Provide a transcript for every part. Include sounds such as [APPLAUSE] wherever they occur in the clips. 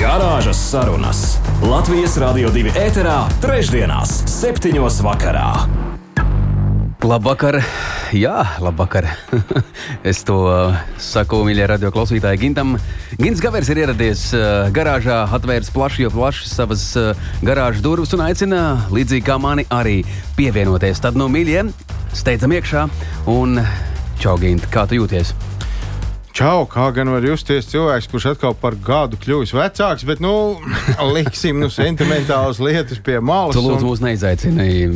Garāžas sarunas Latvijas Rādio 2 ēterā, trešdienās, septiņos vakarā. Labvakar! Jā, labvakar! [LAUGHS] es to saku mīļai radio klausītājai Gintam. Gins Gavers ir ieradies uh, garāžā, atvērs plaši, jo plaši savas uh, garāžas durvis un aicina, līdzīgi kā mani, arī pievienoties. Tad no mīļiem steidzam iekšā un čau, Gint, kā tu jūties? Čau, kā gan var justies cilvēks, kurš atkal par gadu kļuvis vecāks, bet, nu, [LAUGHS] liksim, nu, sentimentālas lietas pie malas. Tu lūdzu, un... mūs neizaicināji.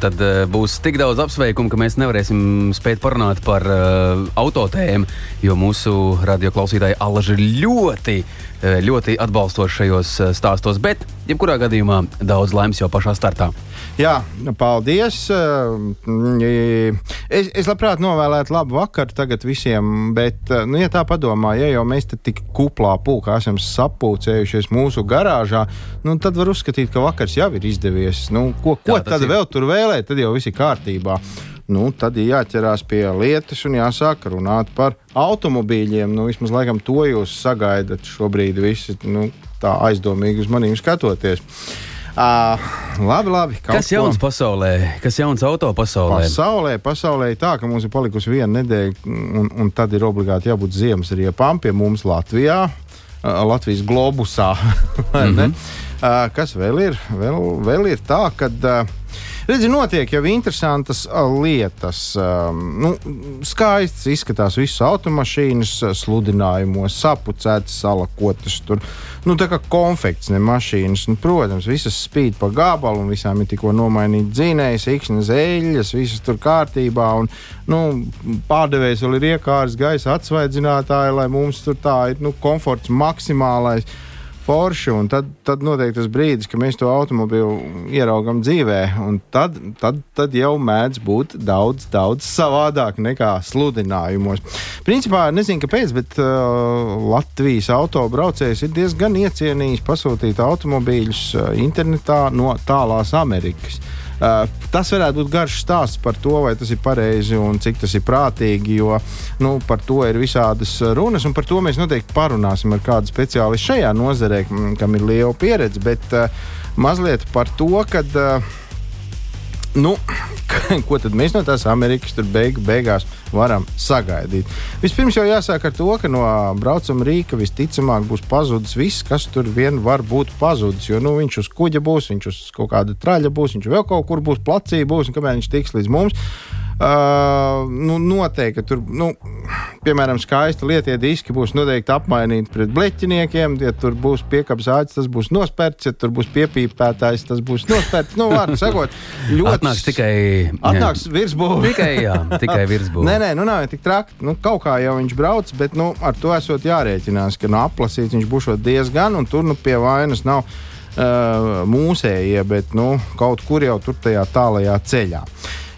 Tad uh, būs tik daudz apsveikumu, ka mēs nevarēsim spēt parunāt par uh, autotēmu, jo mūsu radioklausītāji Allaži ļoti, uh, ļoti atbalstoši šajos stāstos, bet, jebkurā gadījumā, daudz laimes jau pašā startā. Jā, paldies. Es, es labprāt novēlētu labu vakaru tagad visiem, bet, nu, ja tā padomā, ja jau mēs te tik kuplā pulkā esam sapulcējušies mūsu garāžā, nu, tad var uzskatīt, ka vakars jau ir izdevies. Nu, ko ko tad ir. vēl tur vēlēt, tad jau viss ir kārtībā. Nu, tad ir jāķerās pie lietas un jāsāk runāt par automobīļiem. Nu, vismaz laikam to jūs sagaidat šobrīd, visi nu, tā aizdomīgi uz maniem skatoties. Uh, labi, labi. Kas jauns ko... pasaulē? Kas jauns auto pasaulē? Pasaulē, pasaulē ir tā, ka mums ir palikusi viena nedēļa, un, un tad ir obligāti jābūt ziemas riepām pie mums Latvijā, uh, Latvijas globusā. mm -hmm. uh, kas vēl ir? Vēl, vēl ir tā, ka. Uh, Redzi, notiek jau interesantas lietas. Nu, skaists izskatās visas automašīnas, sludinājumos, sapucētas, salakotas. Tur, nu, tā kā konfekts, ne mašīnas. Nu, protams, visas spīd pa gabalu, un visām ir tikko nomainīta dzinējas, ikšņas eļļas, visas tur kārtībā. Un, nu, pārdevējs vēl ir iekārs gaisa atsvaidzinātāji, lai mums tur tā ir nu, komforts maksimālais forši. Tad, tad notiek tas brīdis, kad mēs to automobīlu ieraugam dzīvē. Tad, tad, tad jau mēdz būt daudz, daudz savādāk nekā sludinājumos. Principā nezinu, kāpēc, bet uh, Latvijas autobraucējs ir diezgan iecienījis pasūtīt automobīļus uh, internetā no tālās Amerikas. Uh, tas varētu būt garš stāsts par to, vai tas ir pareizi un cik tas ir prātīgi, jo nu, par to ir visādas runas, un par to mēs noteikti parunāsim ar kādu speciālistu šajā nozarē, kam ir liela pieredze. Bet uh, mazliet par to, kad. Nu, [LAUGHS] ko tad mēs no tās Amerikas beigu, beigās varam sagaidīt? Vispirms jau jāsāk ar to, ka no braucamā rīka visticamāk būs pazudis viss, kas tur vien var būt pazudis. Jo nu, viņš uz kuģa būs, viņš uz kaut kāda traļa būs, viņš vēl kaut kur būs, placī būs, un kamēr viņš tiks līdz mums Uh, nu, noteikti, tur, nu, piemēram, skaisti lietie diski būs noteikti apmainīti pret bleķiniekiem. Ja tur būs piekāpes āķis, tas būs nospērts. Ja tur būs piepīpētājs, tas būs nospērts. Nu, vārdu sakot, ļoti. [LAUGHS] Atnāks tikai. Atnāks virsbūve. tikai, jā, tikai [LAUGHS] virsbūve. nē, nē, nu nav tik traki. Nu, kaut kā jau viņš brauc, bet nu, ar to esot jārēķinās, ka nu, aplasīts viņš būs diezgan, un tur nu pie vainas nav. Uh, mūsējie, bet nu, kaut kur jau tur tajā tālajā ceļā.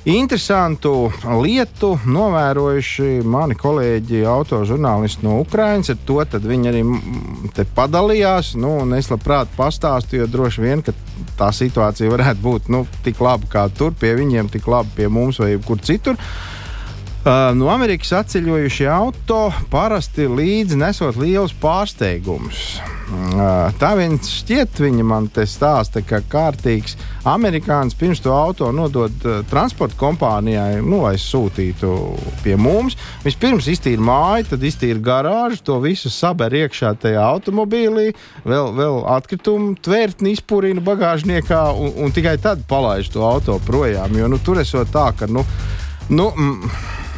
Interesantu lietu novērojuši mani kolēģi, autožurnālisti no Ukrainas. Ar to viņi arī padalījās. Nu, es labprāt pastāstīju, jo droši vien tā situācija varētu būt nu, tik laba kā tur, pie viņiem, tik laba pie mums vai kur citur. Uh, no Amerikas atceļojušie auto parasti līdzi nesot lielus pārsteigumus. Tā viens šķiet, viņa man te stāsta, ka kārtīgs amerikānis pirms to auto nodod transporta kompānijai, nu, lai sūtītu pie mums. Vispirms iztīra māju, tad iztīra garāžu, to visu saber iekšā tajā automobīlī, vēl, vēl atkritumu tvērtni izpūrina bagāžniekā un, un tikai tad palaiž to auto projām. Jo nu, tur esot tā, ka. Nu, nu, mm,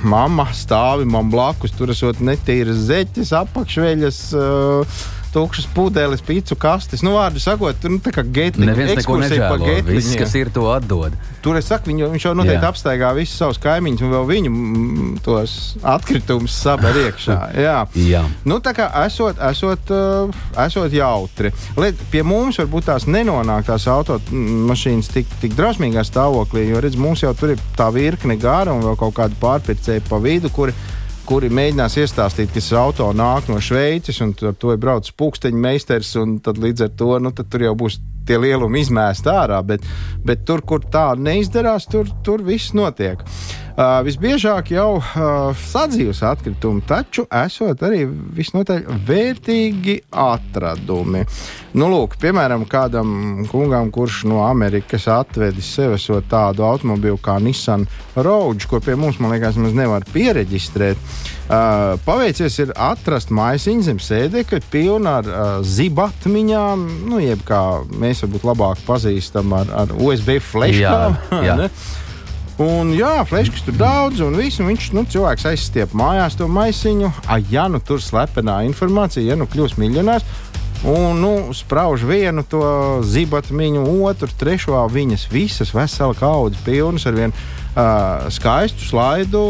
mamma stāvi man blakus, tur esot netīras zeķes, apakšveļas. Uh, tukšas pudeles, pīcu kastes. Nu, vārdu sakot, tur nu, tā kā gētli. Neviens neko nežēlo. Viss, kas ir, to atdod. Tur es saku, viņu, viņš jau noteikti Jā. apstaigā visus savus kaimiņus un vēl viņu mm, tos atkritumus saber iekšā. [LAUGHS] Jā. Jā. Nu, tā kā esot, esot, uh, esot jautri. Liet, pie mums varbūt tās nenonāk tās automašīnas tik, tik drausmīgā stāvoklī, jo redz, mums jau tur ir tā virkne gara un vēl kaut kāda pārpircēja pa vidu, kuri kuri mēģinās iestāstīt, ka šis auto nāk no Šveices, un ar to ir braucis pūksteņa meistars, un līdz ar to nu, tur jau būs tie lielumi izmēst ārā, bet, bet tur, kur tā neizdarās, tur, tur viss notiek. Uh, visbiežāk jau uh, sadzīves atkritumi, taču esot arī visnotaļ vērtīgi atradumi. Nu, lūk, piemēram, kādam kungam, kurš no Amerikas atvedis sev tādu automobīlu kā Nissan Rogue, ko pie mums, man liekas, nevar pieregistrēt. Uh, paveicies ir atrast maisiņu zem sēdekļa, pilnu ar uh, zibatmiņām, nu, jeb kā mēs varbūt labāk pazīstam ar, ar USB flashkām. Jā, [LAUGHS] jā. Un, jā, fleškas tur daudz, un, visu, un viņš, nu, cilvēks aizstiep mājās to maisiņu. A, ja nu tur slepenā informācija, ja nu kļūs miljonārs, un, nu, sprauž vienu to zibatiņu, otru, trešo, viņas visas vesela kaudze pilnas ar vienu. Uh, skaistu slaidu,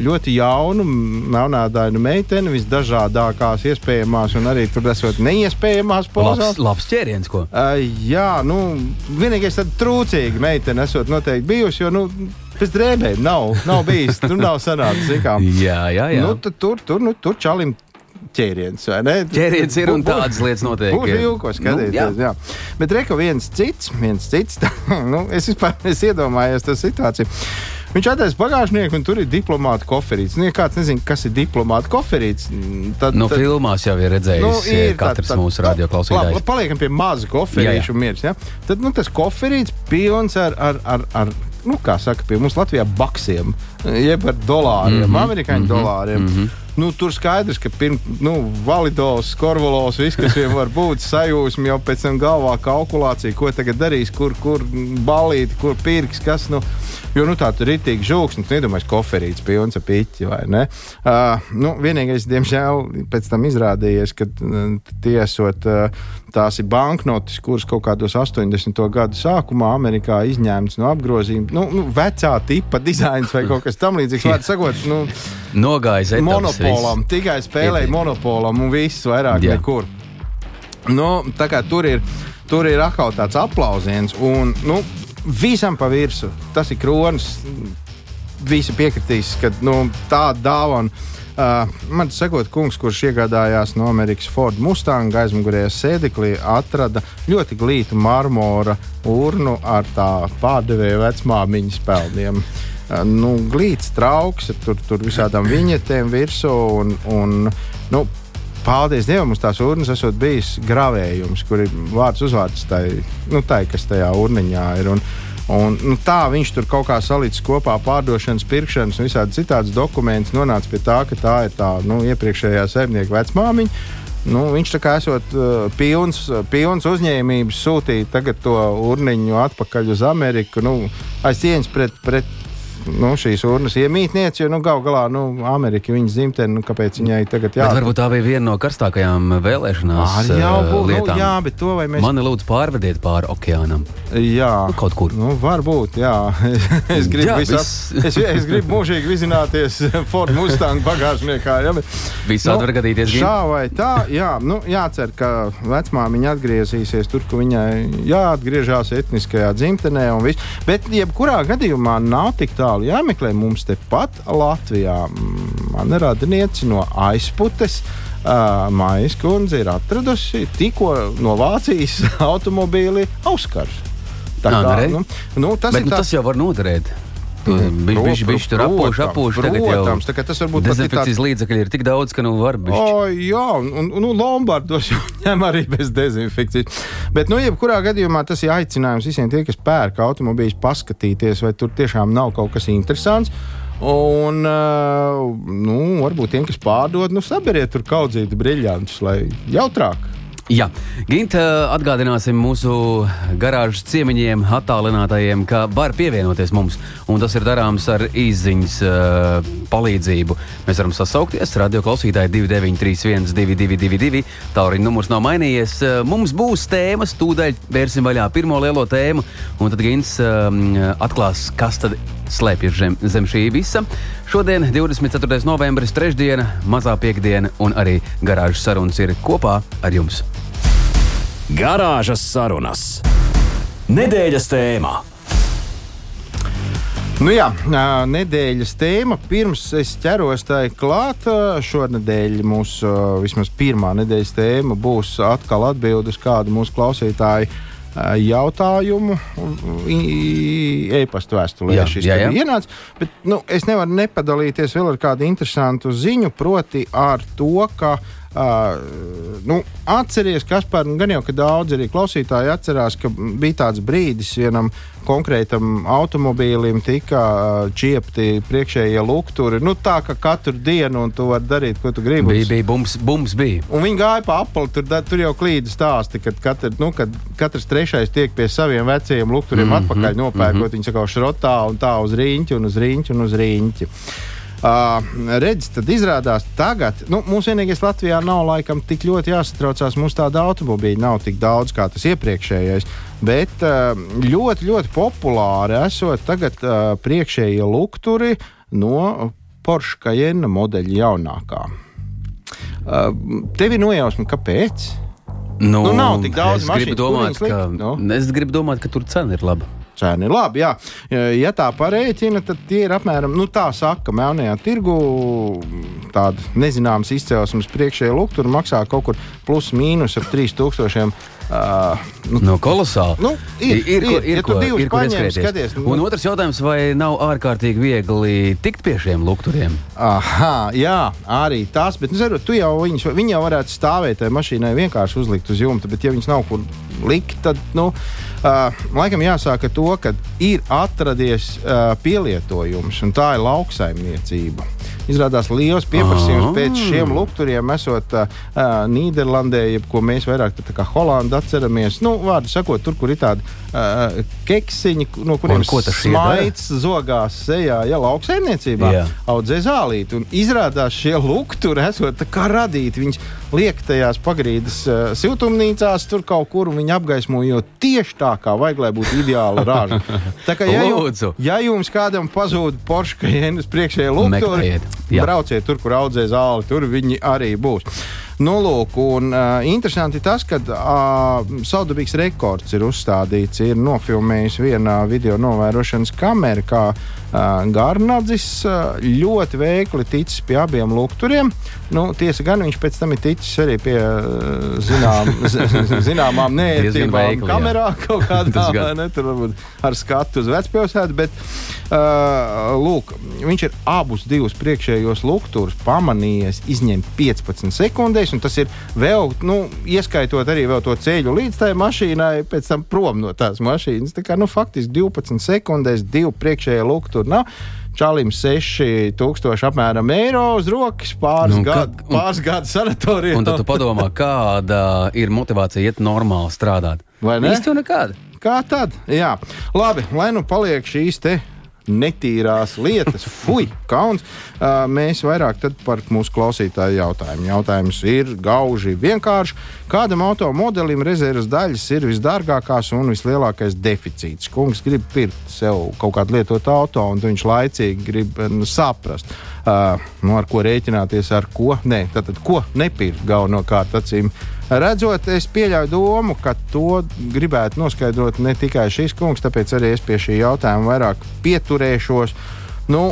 ļoti jaunu, melnādainu meiteni, visdažādākās iespējamās, un arī tur esot neiespējamās pozās. Labs, labs ķēriens, ko? Uh, jā, nu, vienīgais tad trūcīga meitene esot noteikti bijusi, jo, nu, Pēc drēbēm nav, nav bijis. Tur nav sanācis. jā, jā, jā. Nu, tur, tur, nu, tur čalim ķēriens. Ķēriens ir un tādas lietas notiek. Būs vilko skatīties. Nu, jā. jā. Bet reka viens cits, viens cits. Tā, [LAUGHS] nu, es vispār es iedomājos to situāciju. Viņš attaisno bagāžnieku, un tur ir diplomāta koferīts. Nu, ja kāds nezina, kas ir diplomāta koferīts, tad. No tad, filmās jau ir redzējis, nu, ir, katrs tad, mūsu radioklausītājs. Paliekam pie maza koferīša un miers. Ja? Tad nu, tas koferīts pilns ar, ar, ar, ar nu, kā saka, pie mums Latvijā baksiem, jeb ar dolāriem, mm -hmm, amerikāņu mm -hmm, dolāriem. Mm -hmm. Nu, tur skaidrs, ka pirms nu, validos, korvolos, viss, kas viņam var būt, sajūsmi jau pēc tam galvā kalkulācija, ko tagad darīs, kur, kur balīt, kur pirks, kas. Nu, Jo nu, tā tur ir tik žūks, nu, nedomāju, koferīts pilns ar piķi vai ne. Uh, nu, vienīgais, diemžēl, pēc tam izrādījies, ka uh, tie esot. Uh, tās ir banknotes, kuras kaut kādos 80. gadu sākumā Amerikā izņēmtas no apgrozījuma. Nu, nu, vecā tipa dizains vai kaut kas tamlīdzīgs. Vārds sakot, nu, nogājis monopolam, viss. tikai spēlēja monopolam un viss vairāk Jā. nekur. Nu, tā kā tur ir, tur ir atkal tāds aplausiens, un nu, visam pa virsmu tas ir kronis. Visi piekritīs, ka nu, tāda dāvana Uh, man sakot, kungs, kurš iegādājās no Amerikas Ford Mustang aizmugurējā sēdeklī, atrada ļoti glītu marmora urnu ar tā pārdevēja vecmāmiņas peldiem. Uh, nu, glīts trauks, tur, tur visādām viņetēm virsū un, un nu, paldies Dievam, uz tās urnas esot bijis gravējums, kur ir vārds uzvārds tai, nu, tai kas tajā urniņā ir. Un, Un, nu, tā viņš tur kaut kā salicis kopā pārdošanas, pirkšanas un visādi citādi dokumentus, nonāca pie tā, ka tā ir tā nu, iepriekšējā saimnieka vecmāmiņa. Nu, viņš tā kā esot uh, pilns, pilns uzņēmības sūtīt to urniņu atpakaļ uz Ameriku. Nu, aiz cieņas pret, pret nu, šīs urnas iemītniece, jo nu, gal galā nu, Amerika ir viņas dzimtene. Nu, kāpēc viņai tagad jāatbalsta? Varbūt tā bija viena no karstākajām vēlēšanās. Ar, jā, būt, nu, lietām. nu, jā, bet to vai mēs. Mani lūdzu pārvediet pāri okeānam. Jā, nu, kaut kur. Nu, varbūt, jā. [LAUGHS] es gribu, jā, visap, vis... [LAUGHS] es, es gribu mūžīgi vizināties [LAUGHS] Ford Mustang bagāžniekā. Ja, bet, Visādi nu, var gadīties. Šā vai tā, jā, nu, jācer, ka vecmāmiņa atgriezīsies tur, kur viņai jāatgriežas etniskajā dzimtenē un viss. Bet jebkurā gadījumā nav tik tālu tālu jāmeklē. Mums tepat Latvijā man radinieci no aizputes. Uh, Maijas kundze ir atradusi tikko no Vācijas [LAUGHS] automobīli Auskars. Tā kā, nu, nu, tas, Bet, nu, tas jau var noderēt. Viņš viņš tur apūš, apūš. Protams, tā, tas varbūt dezinfekcijas līdzekļi ir tik daudz, ka nu var būt. O, jā, un, nu, Lombardos jau [LAUGHS] ņem arī bez dezinfekcijas. Bet, nu, jebkurā gadījumā tas ir aicinājums visiem tiem, kas pērk automobīļus, paskatīties, vai tur tiešām nav kaut kas interesants. Un, uh, nu, varbūt tiem, kas pārdod, nu, saberiet tur kaudzīti brīļantus, lai jautrāk. Jā, Ginte, atgādināsim mūsu garāžas ciemiņiem, attālinātajiem, ka var pievienoties mums. Un tas ir darāms ar īsiņas uh, palīdzību. Mēs varam sasaukties. Radio klausītāji 2931, 222, tālruņa numurs nav mainījies. Uh, mums būs tēmas, tūdaļ vērsim vaļā pirmo lielo tēmu, un tad Ginte uh, atklās, kas tad slēpjas zem, zem šī visa. Šodien, 24. novembris, trešdiena, mazā piekdiena, un arī garāžas sarunas ir kopā ar jums. Garāžas sarunas. Nedēļas tēmā. Nu jā, nedēļas tēma. Pirms es ķeros tai klāt, šonadēļ mūsu vismaz pirmā nedēļas tēma būs atkal atbild uz kādu mūsu klausītāju jautājumu, e-pasta vēstulē. Jā, šis jā, jā. ienāca. Bet nu, es nevaru nepadalīties vēl ar kādu interesantu ziņu, proti ar to, ka. Uh, nu, atceries, kas par gan jau, ka daudz arī klausītāji atcerās, ka bija tāds brīdis vienam konkrētam automobīlim tika uh, čiepti priekšējie lukturi. Nu, tā kā katru dienu, un tu vari darīt, ko tu gribi. Bija, bija bums, bums bija. Un viņi gāja pa apli, tur, tur jau klīda stāsti, kad, katr, nu, kad katrs trešais tiek pie saviem vecajiem lukturiem mm Mhm, -hmm, atpakaļ nopērkot. Mm -hmm. Viņi saka, šrotā un tā uz rīņķi un uz rīņķi un uz rīņķi. Uh, redz, tad izrādās, tagad nu, mums vienīgais Latvijā nav laikam tik ļoti jāsatraucās. Mums tāda automobīļa nav tik daudz kā tas iepriekšējais. Bet uh, ļoti, ļoti populāri esot tagad uh, priekšējie lukturi no Porsche Cayenne modeļa jaunākā. Uh, tev ir nojausma, kāpēc? Nu, Nu, nav tik daudz gribu mašīnu, kur domāt, viņas likt, ka, nu? es gribu domāt, ka tur cena ir laba. Cēni labi. Jā. Ja tā parēķina, tad tie ir apmēram nu, tā, saka, melnajā tirgu. Tāda nezināmas izcelsmes priekšējā luktūra maksā kaut kur plus mīnus ap 3000. Uh, nu, Nu, kolosāli. Nu, ir, ir, ko, ir. ir, Ja ko, ir ko ieskrieties. skaties, nu. Un otrs jautājums, vai nav ārkārtīgi viegli tikt pie šiem lukturiem? Aha, jā, arī tas. Bet, nu, zinu, tu jau viņus, viņi jau varētu stāvēt tajā mašīnai, vienkārši uzlikt uz jumta. Bet, ja viņas nav kur likt, tad, nu, uh, laikam jāsāk ar to, ka ir atradies uh, pielietojums, un tā ir lauksaimniecība. Izrādās liels pieprasījums Ah. pēc šiem lukturiem, esot uh, Nīderlandē, jeb ko mēs vairāk tā kā Holanda atceramies. Nu, vārdu sakot, tur, kur ir tādi uh, keksiņi, no kuriem smaids zogās sejā, ja lauksaimniecībā audzē zālīti. Un izrādās šie lukturi esot kā radīti. Viņš liek tajās pagrīdes uh, siltumnīcās, tur kaut kur viņi apgaismo, jo tieši tā kā vajag, lai būtu ideāla raža. Tā kā ja, jums, ja jums kādam pazūd Porsche Cayennes priekšējie lukturi, Meklējiet. Jā. brauciet tur, kur audzē zāli, tur viņi arī būs. Nu, lūk, un uh, interesanti tas, ka uh, saudabīgs rekords ir uzstādīts. Ir nofilmējis viena video novērošanas kamera, kā uh, Garnadzis uh, ļoti veikli ticis pie abiem lukturiem. Nu, tiesa gan viņš pēc tam ir ticis arī pie uh, zinām, [LAUGHS] zināmām nērtībām veikli, jā. kamerā kaut kādā [LAUGHS] vai ne, tur varbūt ar skatu uz vecpilsētu. Bet, uh, lūk, viņš ir abus divus priekšējos lukturus pamanījies izņemt 15 sekundēs, un tas ir vēl, nu, ieskaitot arī vēl to ceļu līdz tai mašīnai, pēc tam prom no tās mašīnas. Tā kā, nu, faktiski 12 sekundēs divu priekšējie lukturi nav. Čalim 6000 apmēram eiro uz rokas, pāris Nu, gadu, pāris gadu sanatorijā. Un tad tu padomā, kāda ir motivācija iet normāli strādāt. Vai ne? Īsti nekāda. Kā tad? Jā, labi, lai nu paliek šīs te netīrās lietas, fuj, kauns. Uh, mēs vairāk par mūsu klausītāju jautājumu. Jautājums ir gauži vienkārši. Kādam automodelim rezerves daļas ir visdārgākās un vislielākais deficīts? Kungs grib pirkt sev kaut kādu lietotu auto, un viņš laicīgi grib nu, saprast, uh, nu, ar ko rēķināties, ar ko nē, tātad ko nepirkt galvenokārt acīm Redzot, es pieļauju domu, ka to gribētu noskaidrot ne tikai šis kungs, tāpēc arī es pie šī jautājuma vairāk pieturēšos. Nu,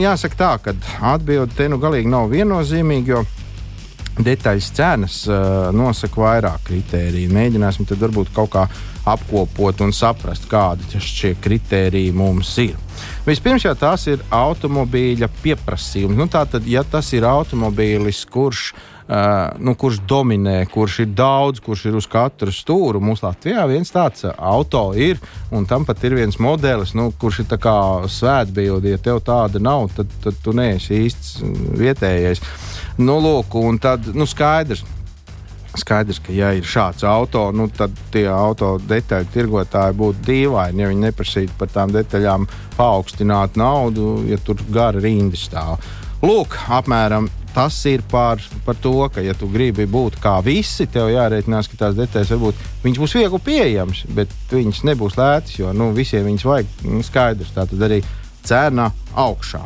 jāsaka tā, ka atbilde te nu galīgi nav viennozīmīga, jo detaļas cenas uh, nosaka vairāk kritēriju. Mēģināsim tad varbūt kaut kā apkopot un saprast, kādi šie kritēriji mums ir. Vispirms jau tās ir automobīļa pieprasījums. Nu, tātad, ja tas ir automobīlis, kurš Uh, nu, kurš dominē, kurš ir daudz, kurš ir uz katru stūru. Mums Latvijā viens tāds uh, auto ir, un tam pat ir viens modelis, nu, kurš ir svētbildi. Ja tev tāda nav, tad, tad tu neesi īsts mm, vietējais. Nu, lūk, un tad nu, skaidrs. Skaidrs, ka, ja ir šāds auto, nu, tad tie auto detaļu tirgotāji būtu dīvaini, ja viņi neprasītu par tām detaļām paaugstināt naudu, ja tur gara rinda stāv. Lūk, apmēram tas ir par, par to, ka, ja tu gribi būt kā visi, tev jārēķinās, ka tās detaļas varbūt būs viegli pieejamas, bet viņas nebūs lētas, jo nu, visiem viņas vajag nu, skaidrs. Tā tad arī cena augšā.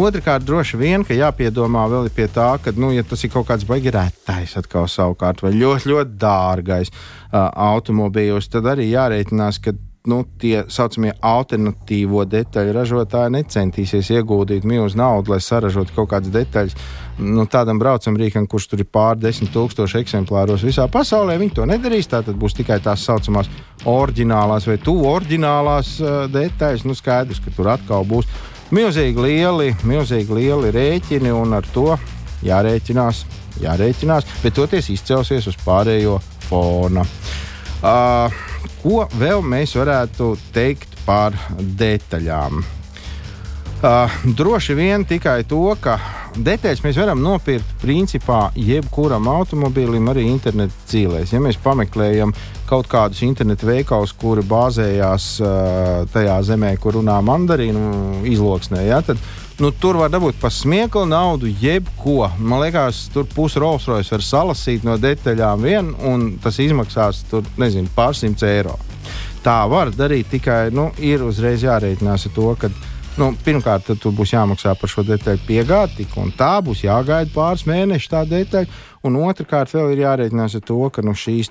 Otrakārt, droši vien, ka jāpiedomā vēl pie tā, ka, nu, ja tas ir kaut kāds baigi retais, atkal savukārt, vai ļoti, ļoti dārgais uh, automobīls, tad arī jārēķinās, ka nu, tie saucamie alternatīvo detaļu ražotāji necentīsies ieguldīt milzu naudu, lai saražotu kaut kādas detaļas. Nu, tādam braucamrīkam, kurš tur ir pār desmit tūkstoši eksemplāros visā pasaulē, viņi to nedarīs. Tā tad būs tikai tās saucamās oriģinālās vai tuvu oriģinālās uh, detaļas. Nu, skaidrs, ka tur atkal būs milzīgi lieli, milzīgi lieli rēķini un ar to jārēķinās. Jārēķinās, bet toties izcelsies uz pārējo fona. Uh, ko vēl mēs varētu teikt par detaļām? Uh, droši vien tikai to, ka detaļas mēs varam nopirkt principā jebkuram automobīlim, arī interneta cīlēs. Ja mēs pameklējam kaut kādus internetu veikalus, kuri bāzējās uh, tajā zemē, kur runā mandarīnu izloksnē, ja, tad nu, tur var dabūt par smieklu naudu, jebko. Man liekas, tur pusi Rolls Royce var salasīt no detaļām vien, un tas izmaksās tur, nezinu, pārsimts eiro. Tā var darīt tikai, nu, ir uzreiz jārēķinās ar to, ka Nu, pirmkārt, tur būs jāmaksā par šo detaļu piegādi, tik un tā būs jāgaida pāris mēnešus tā detaļa. Un otrkārt, vēl ir jārēķinās ar to, ka nu, šīs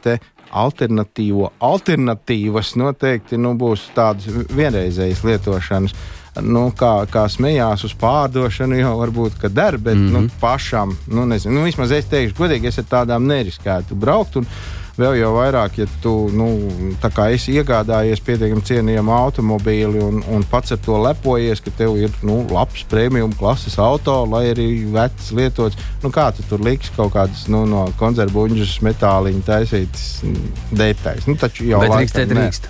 alternatīvo alternatīvas noteikti nu, būs tādas vienreizējas lietošanas. Nu, kā, kā smējās uz pārdošanu, jau varbūt ka der, bet mm -hmm. nu, mhm. pašam, nu, nezinu, nu, vismaz es teikšu, godīgi, es ar tādām neriskētu braukt. Un, Vēl jau vairāk, ja tu nu, esi iegādājies pietiekami cienījamu automobīli un, un pats ar to lepojies, ka tev ir nu, labs premium klases auto, lai arī vecs lietots. Nu, kā tu tur liks kaut kādas nu, no konzervbuļģas metāliņa taisītas detaļas? Nu, taču jau drīkstēt, drīkst.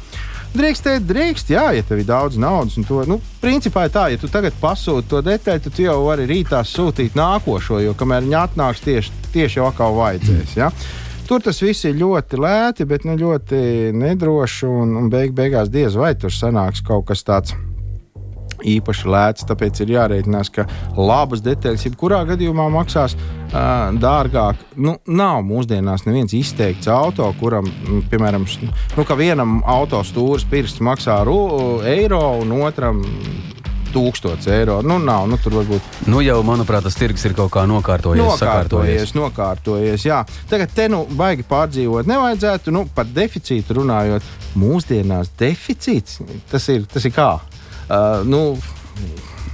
Drīkstēt, drīkst, jā, ja tev ir daudz naudas. To, nu, principā tā, ja tu tagad pasūti to detaļu, tad tu jau vari rītā sūtīt nākošo, jo kamēr viņi atnāks tieši, tieši jau atkal vajadzēs. Ja? Tur tas viss ir ļoti lēti, bet nu, ļoti nedroši. Un, un beig, beigās diez vai tur sanāks kaut kas tāds īpaši lēts. Tāpēc ir jārēķinās, ka labas detaļas, jebkurā gadījumā, maksās uh, dārgāk. Nu, nav mūsdienās neviens izteikts auto, kuram, piemēram, nu, vienam auto stūris pirksts maksā eiro un otram 1000 eiro. Nu, nav, nu, tur varbūt. Nu, jau, manuprāt, tas tirgus ir kaut kā nokārtojies. Nokārtojies, nokārtojies. Jā. Tagad te nu baigi pārdzīvot nevajadzētu. Nu, par deficītu runājot, mūsdienās deficīts tas ir, tas ir kā? Uh, nu,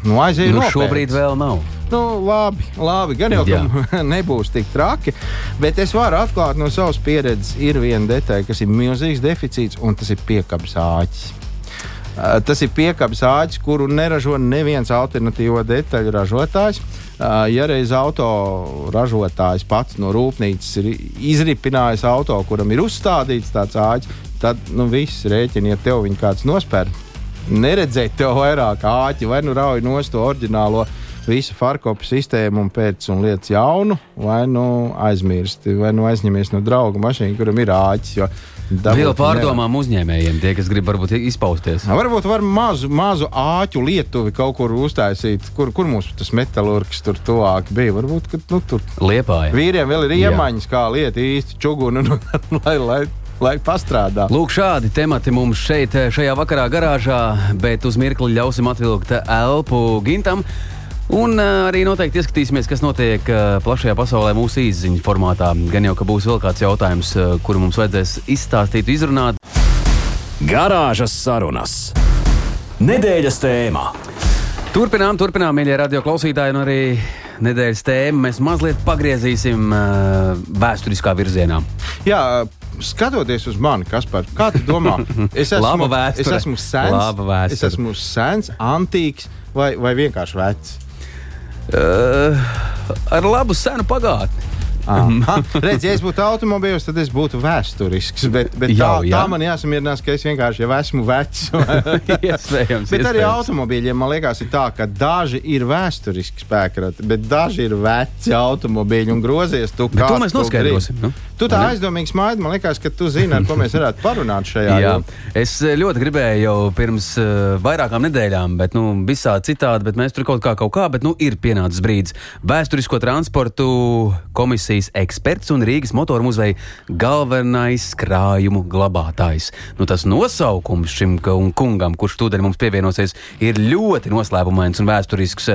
nu, aizēju nu, nopērts. šobrīd vēl nav. Nu, labi, labi, gan jau tā [LAUGHS] nebūs tik traki. Bet es varu atklāt no savas pieredzes, ir viena detaļa, kas ir milzīgs deficīts, un tas ir piekabes āķis. Eh, tas ir piekabes āķis, kuru neražo neviens alternatīvo detaļu ražotājs. Eh, ja reiz auto ražotājs pats no rūpnīcas ir izripinājis auto, kuram ir uzstādīts tāds āķis, tad nu, viss rēķina, ja tev viņa kāds nospēr. Neredzēt tev vairāk āķi, vai nu rauj nost to oriģinālo visu farkopu sistēmu un pēc tam lietas jaunu, vai nu aizmirsti, vai nu aizņemies no drauga mašīnu, kuram ir āķis. Vēl pārdomām nevar. uzņēmējiem, tie, kas grib varbūt izpausties. Varbūt var mazu, mazu āķu lietuvi kaut kur uztaisīt, kur, kur mums tas metālurgs tur tuvāk bija. Varbūt, ka nu, tur Liepāja. Vīriem vēl ir iemaņas, Jā. kā lieta īsti čugunu, nu, [LAUGHS] lai, lai, lai pastrādā. Lūk, šādi temati mums šeit, šajā vakarā garāžā, bet uz mirkli ļausim atvilkt elpu gintam. Un uh, arī noteikti ieskatīsimies, kas notiek uh, plašajā pasaulē mūsu izziņu formātā. Gan jau, ka būs vēl kāds jautājums, kuru mums vajadzēs izstāstīt, izrunāt. Garāžas sarunas. Nedēļas tēmā. Turpinām, turpinām, mīļie radio klausītāji, un arī nedēļas tēmu mēs mazliet pagriezīsim vēsturiskā virzienā. Jā, skatoties uz mani, kas par kā tu domā? [LAUGHS] Es esmu, es esmu sens, es esmu sens, antīks vai, vai vienkārši vecs. Uh, ar labu senu pagātni. [LAUGHS] Redz, ja es būtu automobīls, tad es būtu vēsturisks. Bet, bet jau, tā, jā. tā man jāsamierinās, ka es vienkārši jau esmu vecs. [LAUGHS] iespējams, bet arī automobīļiem man liekas, tā, ka daži ir vēsturiski spēkrati, bet daži ir veci automobīļi un grozies. Tu, to mēs noskaidrosim. Nu? Tu tā aizdomīgi smaidi, man liekas, ka tu zini, ar ko mēs varētu parunāt šajā. Jā, es eh, ļoti gribēju jau pirms uh, vairākām nedēļām, bet nu, visā citādi, bet mēs tur kaut kā, kaut kā, bet nu, ir pienācis brīdis. Vēsturisko transportu komisijas eksperts un Rīgas motoru muzeja galvenais krājumu glabātājs. Nu, tas nosaukums šim kungam, kurš tūdaļ mums pievienosies, ir ļoti noslēpumains un vēsturisks.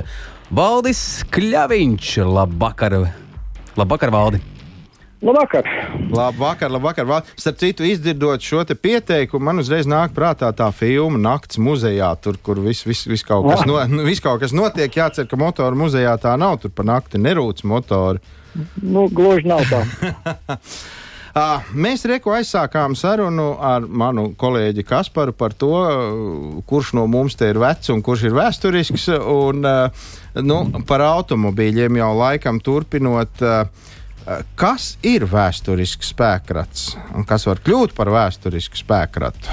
Valdis Kļaviņš, labvakar! Labvakar, Valdi! Labvakar! Labvakar, labvakar. Starp citu, izdzirdot šo pieteikumu, man uzreiz nāk prātā tā filma Nakts muzejā, tur, kur viss vis, vis kaut, kas no, nu, vis kaut kas notiek. Jācer, ka motoru muzejā tā nav. Tur pa nakti nerūc motori. Nu, gluži nav tā. [LAUGHS] Mēs reku aizsākām sarunu ar manu kolēģi Kasparu par to, kurš no mums te ir vecs un kurš ir vēsturisks. Un, nu, par automobīļiem jau laikam turpinot. Kas ir vēsturisks spēkrats un kas var kļūt par vēsturisku spēkratu?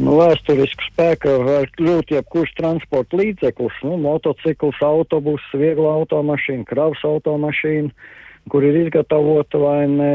Nu, vēsturisku spēku var kļūt jebkurš transporta līdzeklis, nu, motocikls, autobus, viegla automašīna, kravas automašīna, kur ir izgatavota vai ne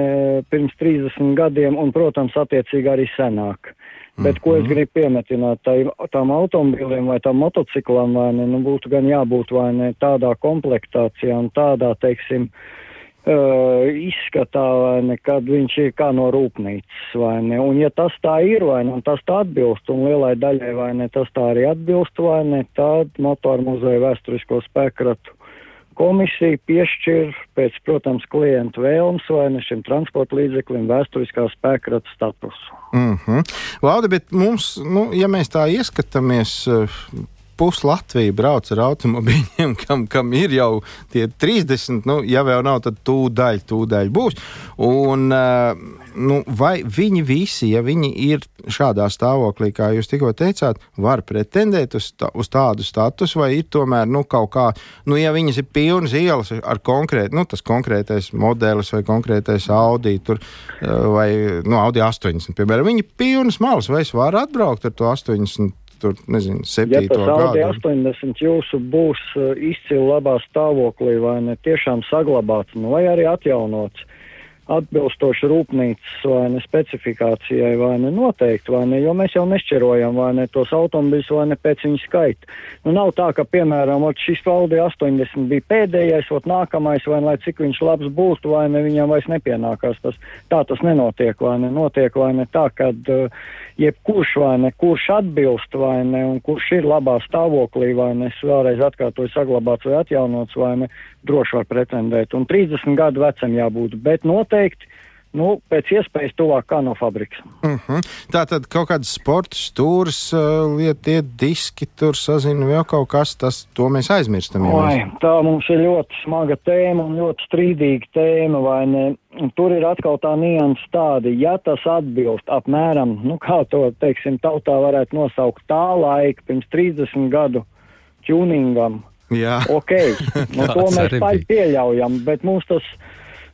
pirms 30 gadiem un, protams, attiecīgi arī senāk. Bet, mm -hmm. ko es mhm. gribu piemetināt, tā, tām automobīliem vai tām motociklām, vai ne, nu, būtu gan jābūt vai ne tādā komplektācijā un tādā, teiksim, uh, uh, izskatā, vai ne, kad viņš ir kā no rūpnīcas, vai ne, un ja tas tā ir, vai ne, un tas tā atbilst, un lielai daļai, vai ne, tas tā arī atbilst, vai ne, tad motoru muzeja vēsturisko spēkratu komisija piešķir pēc, protams, klientu vēlmes vai ne šim transporta līdzeklim vēsturiskā spēkrata statusu. Mm -hmm. Valdi, bet mums, nu, ja mēs tā ieskatāmies pus Latvija brauc ar automobīļiem, [LAUGHS] kam, kam ir jau tie 30, nu, ja vēl nav, tad tūdaļ, tūdaļ būs. Un, uh, nu, vai viņi visi, ja viņi ir šādā stāvoklī, kā jūs tikko teicāt, var pretendēt uz, tā, uz tādu statusu, vai ir tomēr nu, kaut kā, nu, ja viņas ir pilnas ielas ar konkrētu, nu, tas konkrētais modelis vai konkrētais Audi, tur, vai nu, Audi 80, piemēram, viņi ir pilnas malas, vai es varu atbraukt ar to 80 tur, nezinu, septīto ja gadu. Ja 80 jūsu būs uh, izcili labā stāvoklī vai ne tiešām saglabāts, nu, vai arī atjaunots, atbilstoši rūpnīcas vai ne specifikācijai vai ne noteikti, vai ne, jo mēs jau nešķirojam vai ne tos automobiļus vai ne pēc viņa skaita. Nu, nav tā, ka, piemēram, ot, šis valdi 80 bija pēdējais, ot nākamais, vai ne, lai cik viņš labs būtu, vai ne, viņam vairs nepienākās tas. Tā tas nenotiek, vai ne, notiek, vai ne tā, kad uh, jebkurš vai ne, kurš atbilst vai ne, un kurš ir labā stāvoklī vai ne, es vēlreiz atkārtoju, saglabāts vai atjaunots vai ne, droši var pretendēt. Un 30 gadu vecam jābūt, bet noteikti nu, pēc iespējas tuvāk kā no fabrikas. Uh mhm. -huh. Tā tad kaut kāds sports, stūris, uh, lietie diski, tur sazina vēl kaut kas, tas to mēs aizmirstam. Ja Oi, mēs... Tā mums ir ļoti smaga tēma un ļoti strīdīga tēma, vai ne? Tur ir atkal tā nianses tāda, ja tas atbilst apmēram, nu kā to, teiksim, tautā varētu nosaukt tā laika, pirms 30 gadu tuningam. Jā. Ok, [LAUGHS] nu, to mēs pieļaujam, bet mums tas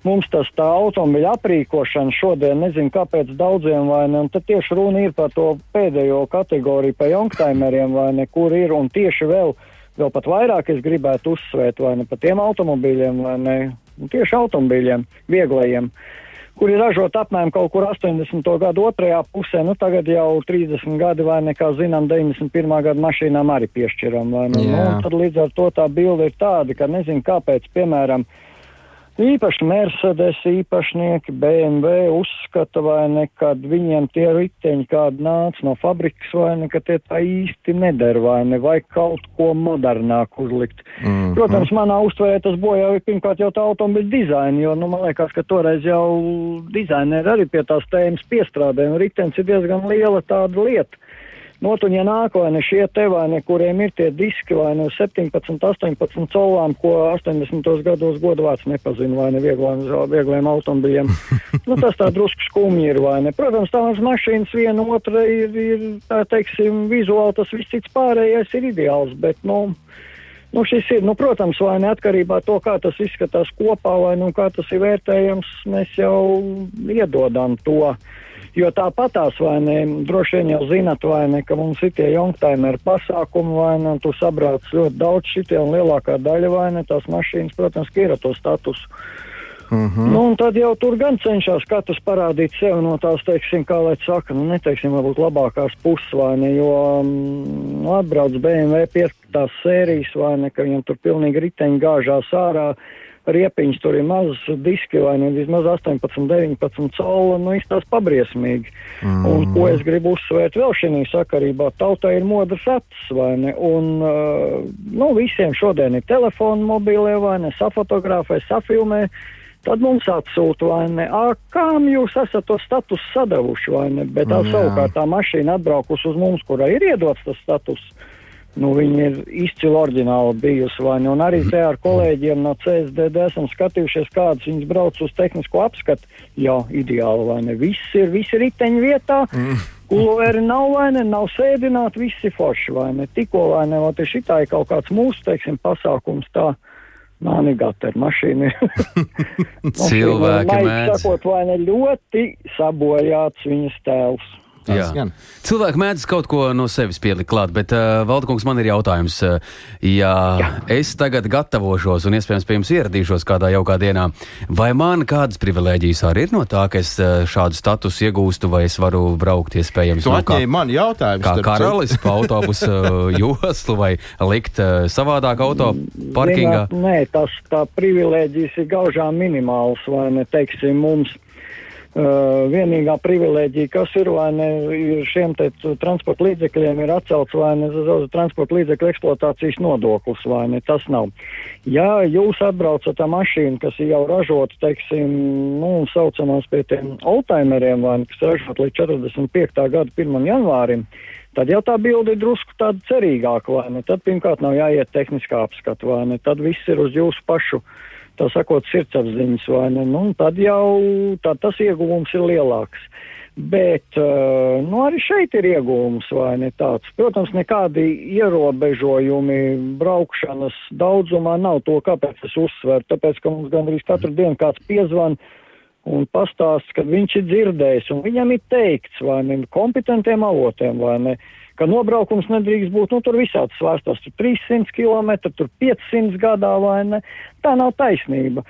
mums tas tā automobiļa aprīkošana šodien, nezinu, kāpēc daudziem vai ne, un tad tieši runa ir par to pēdējo kategoriju, pa jongtaimeriem vai ne, kur ir, un tieši vēl, vēl pat vairāk es gribētu uzsvērt vai ne, pa tiem automobīļiem vai ne, tieši automobīļiem, vieglajiem, kuri ražot apmēram kaut kur 80. gadu otrajā pusē, nu tagad jau 30 gadi vai ne, kā zinām, 91. gada mašīnām arī piešķiram, nu, tad līdz ar to tā bilde ir tāda, ka nezinu, kāpēc, piemēram, Īpaši Mercedes īpašnieki, BMW uzskata, vai ne, kad viņiem tie riteņi kādi nāca no fabrikas, vai ne, ka tie tā īsti neder, vai ne, vai kaut ko modernāk uzlikt. Mm -hmm. Protams, manā uztverē tas bojā ir pirmkārt jau tā automobiļa dizaina, jo, nu, man liekas, ka toreiz jau dizaineri arī pie tās tēmas piestrādē, un ritenis ir diezgan liela tāda lieta. Not, un ja nāk vai ne šie te vai ne, kuriem ir tie diski vai ne 17, 18 colām, ko 80. gados godvārds nepazina vai ne vieglām, viegliem automobiļiem, [LAUGHS] nu tas tā drusku skumji ir vai ne. Protams, tās mašīnas viena otra ir, ir tā teiksim, vizuāli tas viss cits pārējais ir ideāls, bet, nu, Nu, šis ir, nu, protams, vai neatkarībā no tā, kā tas izskatās kopā, vai nu, kā tas ir vērtējams, mēs jau iedodam to. Uh, Jo tāpatās, vai ne, droši vien jau zinat, vai ne, ka mums ir tie jungtaimeri pasākumi, vai ne, tu sabrauc ļoti daudz šitie un lielākā daļa, vai ne, tās mašīnas, protams, ir ar to statusu. Uh -huh. nu, un tad jau tur gan cenšas katrs parādīt sevi no tās, teiksim, kā lai saka, nu, neteiksim, varbūt labākās puses, vai ne, jo um, atbrauc BMW piektās sērijas, vai ne, ka viņam tur pilnīgi riteņi gāžās ārā riepiņš, tur ir mazs diski vai ne vismaz 18, 19 colu, nu izstās pabriesmīgi. Mm. Un ko es gribu uzsvērt vēl šī sakarībā, tautai ir modrs acis vai ne, un nu visiem šodien ir telefoni mobīlie vai ne, safotografē, safilmē. Tad mums atsūta, vai ne? À, kām jūs esat to statusu sadavuši, vai ne? Bet tā savukārt tā mašīna atbraukusi uz mums, kurai ir iedots tas status. Uh, Nu, viņi ir izcili oriģināli bijusi. Vai, un arī te ar kolēģiem no CSDD esam skatījušies, kādas viņas brauc uz tehnisko apskatu. Jā, ideāli, vai ne? Viss ir, visi riteņi vietā. Mm. Kulovēri nav vai ne, nav sēdināti, visi forši vai ne. Tikko vai ne, vai šitā ir kaut kāds mūsu, teiksim, pasākums tā. Nāni gatava mašīna. [LAUGHS] Cilvēki mēdz. Sakot, vai ne ļoti sabojāts viņas tēls. Cilvēki mēdz kaut ko no sevis pielikt klāt, bet, uh, Valdkungs, man ir jautājums. Uh, ja Jā. es tagad gatavošos un iespējams pie jums ieradīšos kādā jaukā dienā, vai man kādas privilēģijas arī ir no tā, ka es uh, šādu statusu iegūstu, vai es varu braukt iespējams no kā, man jautājums, kā karalis pa autobusu uh, [LAUGHS] joslu vai likt uh, savādāk auto parkingā? Nē, tas tā privilēģijas ir gaužām minimāls, vai ne, teiksim, mums Uh, vienīgā privilēģija, kas ir vai ne, šiem te transporta līdzekļiem, ir atcelts vai ne transporta līdzekļu eksploatācijas nodoklis vai ne, tas nav. Ja jūs atbraucat ar mašīnu, kas ir jau ražota, teiksim, nu, saucamās pie tiem oldtimeriem vai ne, kas ražot līdz 45. gada 1. janvārim, tad jau tā bilde ir drusku tāda cerīgāka vai ne, tad pirmkārt nav jāiet tehniskā apskata vai ne, tad viss ir uz jūsu pašu tā sakot, sirdsapziņas vai ne, nu, tad jau tad tas ieguvums ir lielāks. Bet uh, nu, arī šeit ir iegūms, vai ne tāds. Protams, nekādi ierobežojumi braukšanas daudzumā nav to, kāpēc es uzsveru. Tāpēc, ka mums gandrīz katru dienu kāds piezvan un pastāst, ka viņš ir dzirdējis un viņam ir teikts, vai ne, kompetentiem avotiem, vai ne. Uh, ka nobraukums nedrīkst būt, nu, tur visādi svārstās, tur 300 km, tur 500 gadā vai ne. Tā nav taisnība.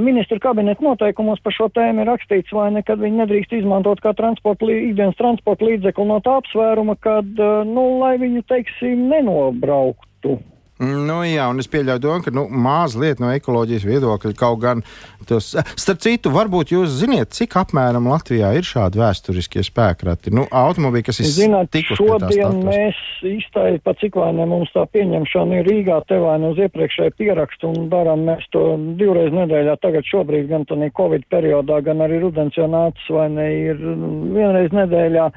Ministru kabineta noteikumos par šo tēmu ir rakstīts, vai ne, kad viņi nedrīkst izmantot kā transporta, ikdienas transporta līdzekli no tā apsvēruma, kad, nu, lai viņu, teiksim, nenobrauktu. Nu, jā, un es pieļauju domu, ka nu, mazliet no ekoloģijas viedokļa kaut gan tas. Starp citu, varbūt jūs ziniet, cik apmēram Latvijā ir šādi vēsturiskie spēkrati. Nu, automobīļi, kas ir Zināt, šodien mēs īstai, pa cik vai ne mums tā pieņemšana ir Rīgā, te vai ne uz iepriekšēju pierakstu un darām mēs to divreiz nedēļā. Tagad šobrīd gan tā Covid periodā, gan arī rudens jau nācis vai ne ir vienreiz nedēļā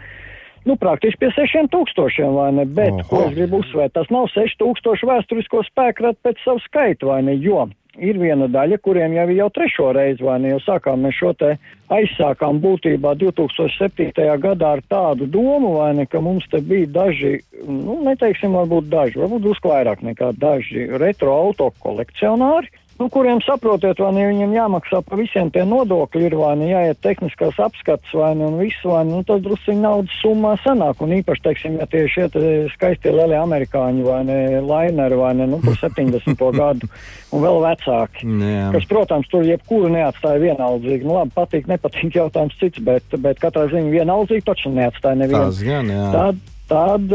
nu, praktiski pie 6000, vai ne? Bet, Oho. ko es gribu uzsvērt, tas nav 6000 vēsturisko spēku pēc savu skaitu, vai ne? Jo ir viena daļa, kuriem jau ir jau trešo reizi, vai ne? Jau sākām mēs šo te aizsākām būtībā 2007. gadā ar tādu domu, vai ne, ka mums te bija daži, nu, neteiksim, varbūt daži, varbūt uzklājāk nekā daži retro auto kolekcionāri nu, kuriem saprotiet, vai ne viņiem jāmaksā par visiem tie nodokļi, ir vai ne jāiet tehniskās apskats, vai ne un viss, vai ne, nu, tas drusciņ naudas summā sanāk, un īpaši, teiksim, ja tie šie te skaistie lielie amerikāņi, vai ne, laineri, vai ne, nu, par 70. [LAUGHS] gadu, un vēl vecāki, jā. kas, protams, tur jebkuru neatstāja vienaldzīgi, nu, labi, patīk, nepatīk jautājums cits, bet, bet katrā ziņā vienaldzīgi taču neatstāja nevienu. Tas gan, jā. Tad, tad,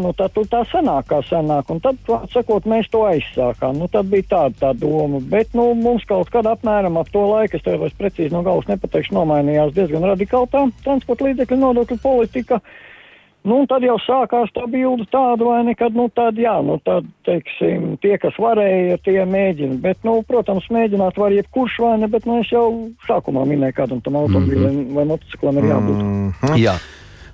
nu, tad tā sanāk, kā sanāk. Un tad, sakot, mēs to aizsākām. Nu, tad bija tāda tā doma. Bet nu, mums kaut kādā apmēram ap to laiku, es tev vairs precīzi no galvas nepateikšu, nomainījās diezgan radikāli tā transporta līdzekļu nodokļu politika. Nu, tad jau sākās tā bilde tāda, vai nekad, nu, tāda, jā, nu, tad, teiksim, tie, kas varēja, tie mēģina. Bet, nu, protams, mēģināt var jebkurš vai ne, bet, nu, es jau sākumā minēju, kādam tam automobīlim mm -hmm. vai motociklam ir jābūt. Mm -hmm. Jā.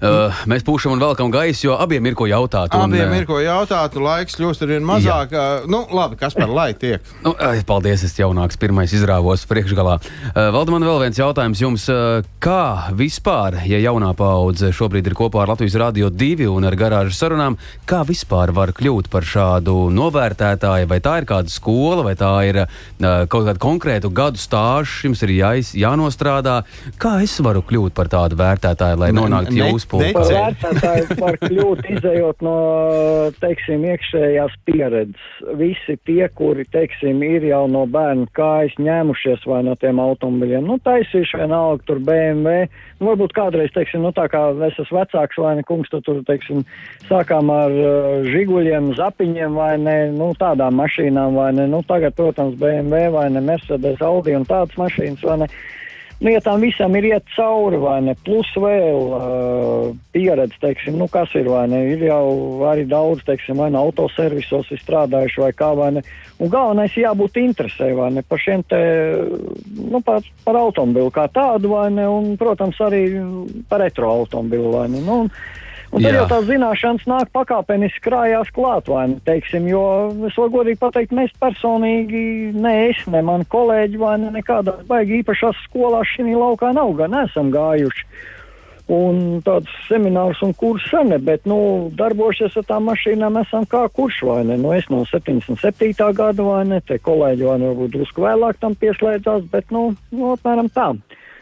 Uh, mēs pūšam un velkam gaisu, jo abiem ir ko jautāt. Un, abiem ir ko jautāt, laiks kļūst ar vien mazāk. Uh, nu, labi, kas par laiku tiek? Nu, paldies, es jaunāks, pirmais izrāvos priekšgalā. Uh, Valda, man vēl viens jautājums jums. Uh, kā vispār, ja jaunā paudze šobrīd ir kopā ar Latvijas Rādio 2 un ar garāžu sarunām, kā vispār var kļūt par šādu novērtētāju? Vai tā ir kāda skola, vai tā ir uh, kaut kāda konkrēta gadu stāža, jums ir jāiz, jānostrādā? Kā es varu kļūt par tādu vērtētāju, lai nonāktu jūsu pulka. Vērtētāji [LAUGHS] var kļūt izējot no, teiksim, iekšējās pieredzes. Visi tie, kuri, teiksim, ir jau no bērnu kājas ņēmušies vai no tiem automobiļiem, nu, taisījuši vienalga tur BMW, nu, varbūt kādreiz, teiksim, nu, tā kā es esmu vecāks vai ne kungs, tad tur, teiksim, sākām ar uh, žiguļiem, zapiņiem vai ne, nu, tādām mašīnām vai ne, nu, tagad, protams, BMW vai ne, Mercedes, Audi un tādas mašīnas vai ne. Nu, ja tam visam ir iet cauri, vai ne, plus vēl uh, pieredze, teiksim, nu, kas ir, vai ne, ir jau arī daudz, teiksim, vai ne, autoservisos ir strādājuši, vai kā, vai ne, un galvenais jābūt interesē, vai ne, par šiem te, nu, par, par automobilu kā tādu, vai ne, un, protams, arī par retro automobilu, vai ne, nu, un, Un tad Jā. jau tās zināšanas nāk pakāpeniski krājās klāt, vai ne, teiksim, jo es varu godīgi pateikt, mēs personīgi, ne es, ne mani kolēģi, vai ne nekādā baigi īpašās skolās šī laukā nav, gan esam gājuši. Un tāds seminārs un kurs sen, bet, nu, darbošies ar tām mašīnām esam kā kurš, vai ne, nu, es no 77. gada, vai ne, te kolēģi, vai ne, varbūt drusku vēlāk tam pieslēdzās, bet, nu, nu apmēram tā.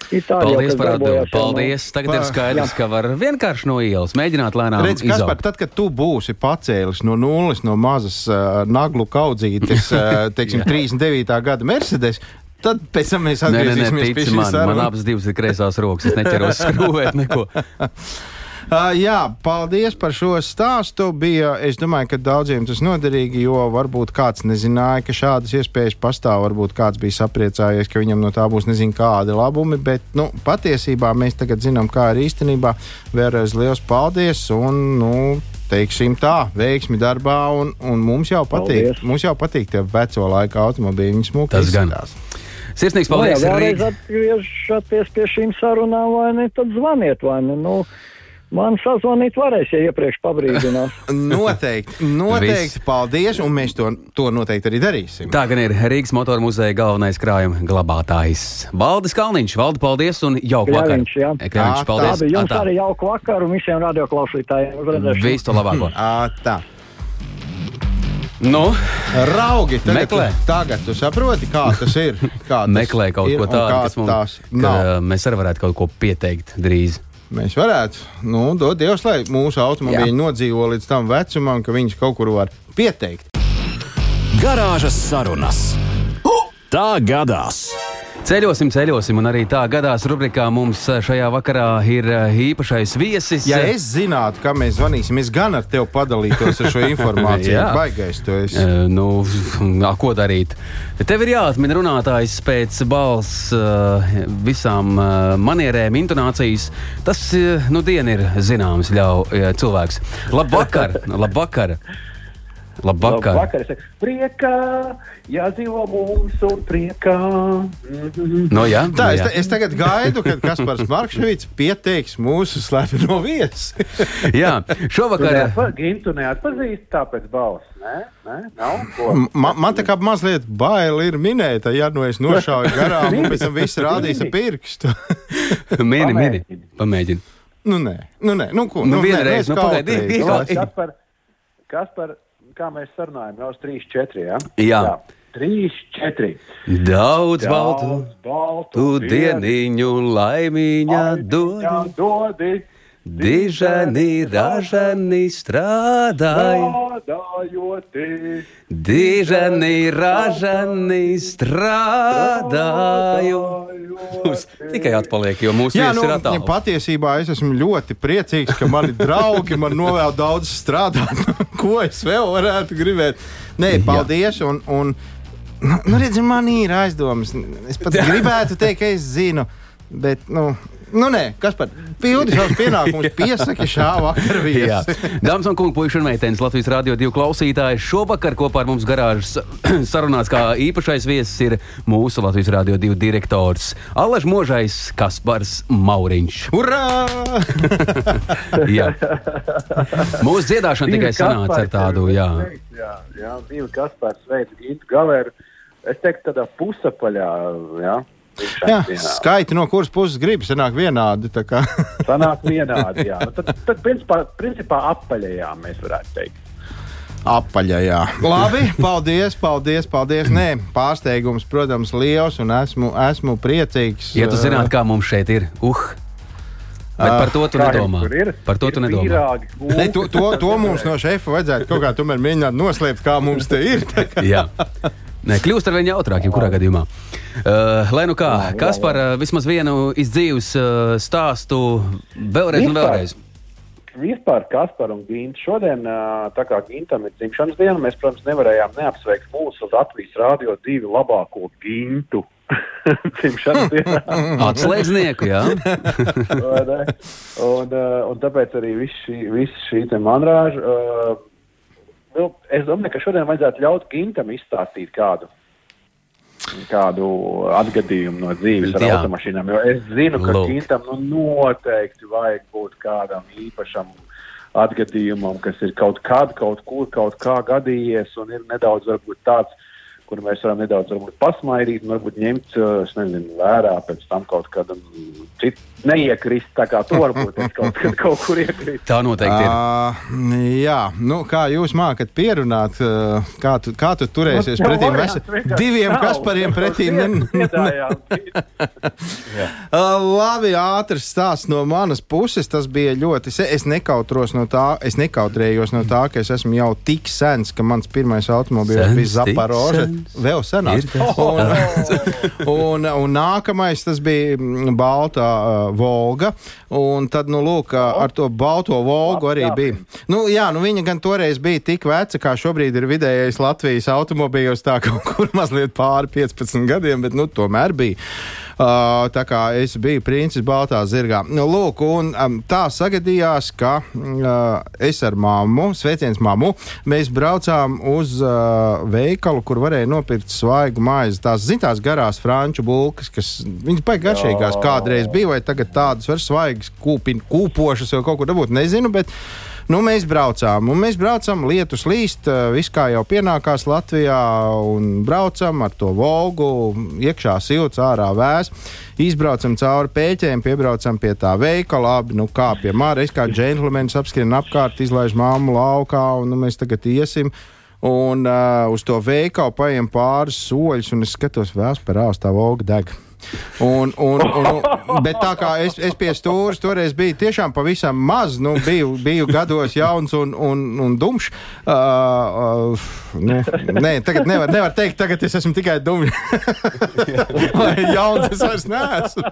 Itālijā, Paldies par atbildi. Paldies. Tagad pa, ir skaidrs, jā. ka var vienkārši no ielas mēģināt lēnām. Redz, kas par tad, kad tu būsi pacēlis no nulles, no mazas uh, naglu kaudzītes, uh, [LAUGHS] teiksim, 39. gada Mercedes, Tad pēc tam mēs atgriezīsimies pie šīs sarunas. Man, man abas divas ir kreisās rokas, es neķeros skrūvēt neko. [LAUGHS] Uh, jā, paldies par šo stāstu. Bija, es domāju, ka daudziem tas noderīgi, jo varbūt kāds nezināja, ka šādas iespējas pastāv. Varbūt kāds bija sapriecājies, ka viņam no tā būs nezinu kādi labumi. Bet nu, patiesībā mēs tagad zinām, kā ir īstenībā. Vēlreiz liels paldies! Un, nu, teiksim tā, veiksmi darbā, un, un mums jau patīk, paldies. mums jau patīk tie veco laika automobīļi. Viņi smūgi tas gan. Sirsnīgs paldies! Nu, jā, vēlreiz atgriežoties pie šīm sarunām, vai ne, tad zvaniet, vai ne? Nu, Man sazvanīt varēs, ja iepriekš pabrīdinās. [LAUGHS] noteikti, noteikti. paldies, un mēs to, to noteikti arī darīsim. Tā gan ir Rīgas motoru muzeja galvenais krājuma glabātājs. Valdis Kalniņš, Valdi, paldies un jauku vakaru. Jā, Kļaviņš, paldies. Labi, jums tā. arī jauku vakaru un visiem radioklausītājiem. Visu to labāko. [LAUGHS] tā. Nu, Raugi, tagad, meklē. Tagad tu saproti, kā tas ir. Kā [LAUGHS] tas meklē kaut ir, ko tādu, kas mums, ka, mēs arī varētu kaut ko pieteikt drīz. Mēs varētu, nu, dot Dievs, lai mūsu automobīļi nodzīvo līdz tam vecumam, ka viņš kaut kur var pieteikt. Garāžas sarunas. Tā gadās! Ceļosim, ceļosim, un arī tā gadās rubrikā mums šajā vakarā ir eh, īpašais viesis. Ja es zinātu, kā mēs zvanīsim, es gan ar tevi padalītos ar šo [LAUGHS] informāciju. Baigais tu esi. Uh, nu, [LAUGHS] ko darīt? Tev ir jāatmin runātājs pēc balss uh, visām uh, manierēm, intonācijas. Tas, uh, nu, diena ir zināms, ļauj uh, cilvēks. Labvakar! [LAUGHS] labvakar. Labvakar! Labvakar. Es saku, priekā, jādzīvo mums un priekā. Mm -hmm. no, jā, Tā, no, jā. es, es tagad gaidu, kad Kaspars Markševits pieteiks mūsu slepeno viesi. [LAUGHS] jā, šovakar. Gintu neatpazīst tāpēc balss, ne? ne? Nav, man, man tā kā mazliet bail ir minēta, ja nu es nošauju garām un pēc tam viss [LAUGHS] rādīs ar pirkstu. [LAUGHS] mini, mini, pamēģini. Nu, nē, nu, nē, nu, ko? Nu, nu vienreiz, nu, pagaidi. Kaspar, Kaspar, kā mēs sarunājam, jau uz 3, 4. Ja? Jā. Jā. 3, 4. Daudz, Daudz baltu, baltu dieniņu laimīņā dodi. dodi. Dižani, ražani strādāja. Dižani, ražani strādāju. Mums tikai atpaliek, jo mūsu viesis nu, ir attālināts. Patiesībā es esmu ļoti priecīgs, ka mani draugi man novēl daudz strādāt. [LAUGHS] Ko es vēl varētu gribēt? Nē, paldies! Un, un, nu, redzi, man ir aizdomas. Es pat [LAUGHS] gribētu teikt, ka es zinu, bet, nu, Nu, nē, kas par pildi savus [LAUGHS] pienākumus piesaka šā [LAUGHS] viesi. Dāmas un kungi, puiši un meitenes, Latvijas Rādio 2 klausītāji, šovakar kopā ar mums garāžas [CLEARS THROAT] sarunās kā īpašais viesis ir mūsu Latvijas Rādio 2 direktors Alaž Možais Kaspars Mauriņš. Urā! [LAUGHS] jā. Mūsu dziedāšana tikai sanāca ar tādu, jā. Jā, jā, divi Kaspars veids, Gintu Gaveru. Es teiktu tādā pusapaļā, jā. Jā, skaiti no kuras puses gribas, sanāk vienādi. [LAUGHS] sanāk vienādi, jā. Nu, tad, tad principā, principā apaļajā mēs varētu teikt. Apaļajā. Labi, paldies, paldies, paldies. Nē, pārsteigums, protams, liels un esmu, esmu priecīgs. Ja tu zinātu, kā mums šeit ir, uh! Bet par to tu nedomā. Par to tu nedomā. Pīrāgi, ne, to, to, to mums no šefa vajadzētu kaut kā tomēr mēģināt noslēpt, kā mums te ir. Jā. [LAUGHS] Nē, kļūst ar vien jautrāk, jebkurā gadījumā. Uh, lai nu kā, kas par uh, vismaz vienu izdzīvus uh, stāstu vēlreiz un vēlreiz? Vispār Kaspar un Ginta. Šodien, uh, tā kā Gintam ir dzimšanas diena, mēs, protams, nevarējām neapsveikt mūsu Latvijas rādio divu labāko Gintu. [LAUGHS] dzimšanas dienā. [LAUGHS] Atslēdznieku, jā. un, uh, un tāpēc arī viss šī, vis šī manrāža. Uh, nu, es domāju, ka šodien vajadzētu ļaut Gintam izstāstīt kādu. Kādu atgadījumu no dzīves ar Jā. automašīnām. Jo es zinu, ka Lūk. Gintam nu, noteikti vajag būt kādam īpašam atgadījumam, kas ir kaut kad, kaut kur, kaut kā gadījies un ir nedaudz varbūt tāds kur mēs varam nedaudz varbūt, pasmaidīt un varbūt ņemt nezinu, vērā pēc tam kaut kādam citam. Neiekrist tā kā to varbūt kaut, kad, [LAUGHS] kaut kur iekrist. Tā noteikti ir. Uh, jā, nu, kā jūs mākat pierunāt, uh, kā tu, kā tu turēsies nu, pretī mēs [LAUGHS] diviem nav, Kaspariem pretī? uh, [LAUGHS] labi, ātrs stāsts no manas puses. Tas bija ļoti. Es nekautros no tā, es nekautrējos no tā, ka es esmu jau tik sens, ka mans pirmais automobilis bija Zaparoža vēl senāk. Un, un, un nākamais tas bija Balta uh, Volga. Un tad, nu, lūk, ar to Balto Volgu arī bija. Nu, jā, nu, viņa gan toreiz bija tik veca, kā šobrīd ir vidējais Latvijas automobīļos, tā kaut [LAUGHS] kur mazliet pāri 15 gadiem, bet, nu, tomēr bija. Uh, tā kā es biju princis Baltā zirgā. Nu, lūk, un um, tā sagadījās, ka uh, es ar māmu, sveiciens māmu, mēs braucām uz uh, veikalu, kur varēja nopirkt svaigu maizi. Tās zināmas garās franču bulkas, kas viņas baigi garšīgās kādreiz bija, vai tagad tādas var svaigas, kūpin, kūpošas vai kaut ko dabūt, nezinu. Bet, Nu, mēs braucām, un mēs braucām, lietus līst, viss kā jau pienākās Latvijā, un braucam ar to volgu, iekšā silts, ārā vēs. Izbraucam cauri pēķiem, piebraucam pie tā veikala, labi, nu kā pie māra. Es kā džentlmenis apskrien apkārt, izlaiž māmu laukā, un nu, mēs tagad iesim. Un uh, uz to veikalu paiem pāris soļus, un es skatos, vēs par ārstu tā volga deg. Un, un, un, [LAUGHS] bet tā kā es, es pie stūres toreiz biju tiešām pavisam maz, nu, biju, biju gados jauns un, un, un dumšs. Uh, uh, nu, nē, tagad nevar, nevar teikt, tagad es esmu tikai dumšs. [LAUGHS] jauns es vairs neesmu.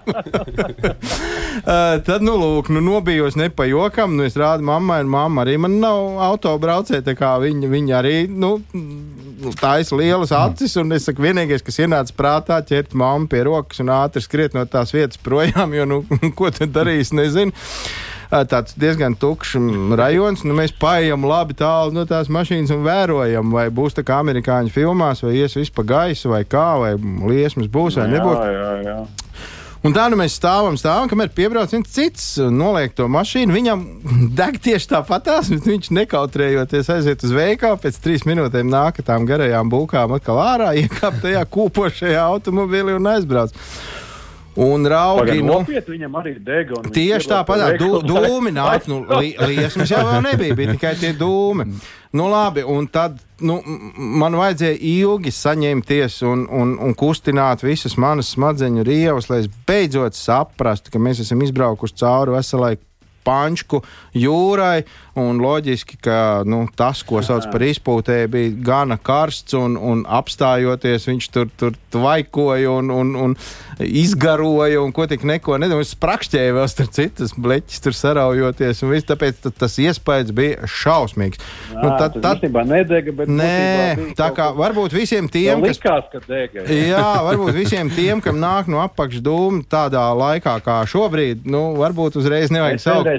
uh, tad, nu, lūk, nu, nobijos ne pa jokam. Nu, es rādu mammai, un mamma arī man nav autobraucēja, tā kā viņa, viņa arī, nu, taisa lielas acis, un es saku, vienīgais, kas ienāca prātā, ķert mammu pie rokas un ātri skriet no tās vietas projām, jo, nu, [LAUGHS] ko tad darīs, nezinu tāds diezgan tukšs rajonus. Nu, mēs paejam labi tālu no tās mašīnas un vērojam, vai būs tā kā amerikāņu filmās, vai ies vispār pa gaisu, vai kā, vai liesmas būs vai nebūs. Jā, jā, jā. Un tā nu mēs stāvam, stāvam, kamēr piebrauc viens cits, noliek to mašīnu. Viņam deg tieši tāpatās, bet viņš nekautrējoties aiziet uz veikalu. Pēc trīs minūtēm nāk ar tām garajām būkām atkal ārā, [LAUGHS] iekāp tajā kūpošajā automobilī un aizbrauc. Un raugi, nu, viņam arī dega. Tieši tāpat, dūmi nāk, nu, li, [LAUGHS] liesmas jau nebija, bija tikai tie dūmi. Nu, labi, un tad nu, man vajadzēja ilgi saņemties un, un, un kustināt visas manas smadzeņu rievas, lai es beidzot saprastu, ka mēs esam izbraukuši cauri veselai pančku jūrai. Un loģiski, ka nu, tas, ko sauc par izpūtēju, bija gana karsts un, un apstājoties, viņš tur, tur tvaikoja un, un, un izgaroja un ko tik neko nedarīja. Sprakšķēja vēl starp citas bleķis tur saraujoties. Viss, tāpēc tas iespējas bija šausmīgs. Jā, nu, tad, tad, nedega, nē, tā kā varbūt visiem tiem, kas. Likās, ka dega, jā. jā, varbūt visiem tiem, kam nāk no apakšdūma tādā laikā kā šobrīd, nu, varbūt uzreiz nevajag saukt.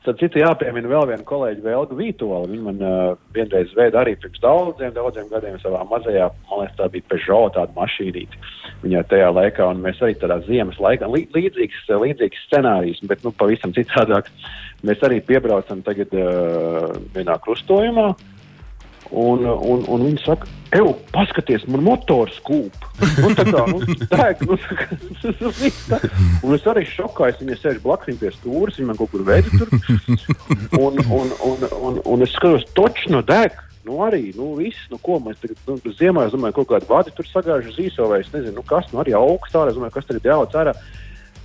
Tad citu jāpiemina vēl viena kolēģa Velga Vītola. Viņa man uh, vienreiz veida arī pirms daudziem, daudziem gadiem savā mazajā, man liekas, tā bija Peugeot tāda mašīnīte. Viņā tajā laikā, un mēs arī tādā ziemas laikā, lī, līdzīgs, līdzīgs scenārijs, bet nu pavisam citādāk. Mēs arī piebraucam tagad uh, vienā krustojumā. Un, un, un viņi saka, ej, paskaties, man motors kūp. Nu, tā kā nu, dēk, nu, tā, un es arī šokā, es viņai sēžu blakus pie stūres, viņa man kaut kur veida tur. Un, un, un, un, un es skatos, točno no dēk. Nu, arī, nu, viss, nu, ko mēs tagad, nu, ziemā, es domāju, kaut kādu vadi tur sagājuši zīso, vai es nezinu, nu, kas, nu, arī augstā, es domāju, kas tagad jāvāc ārā.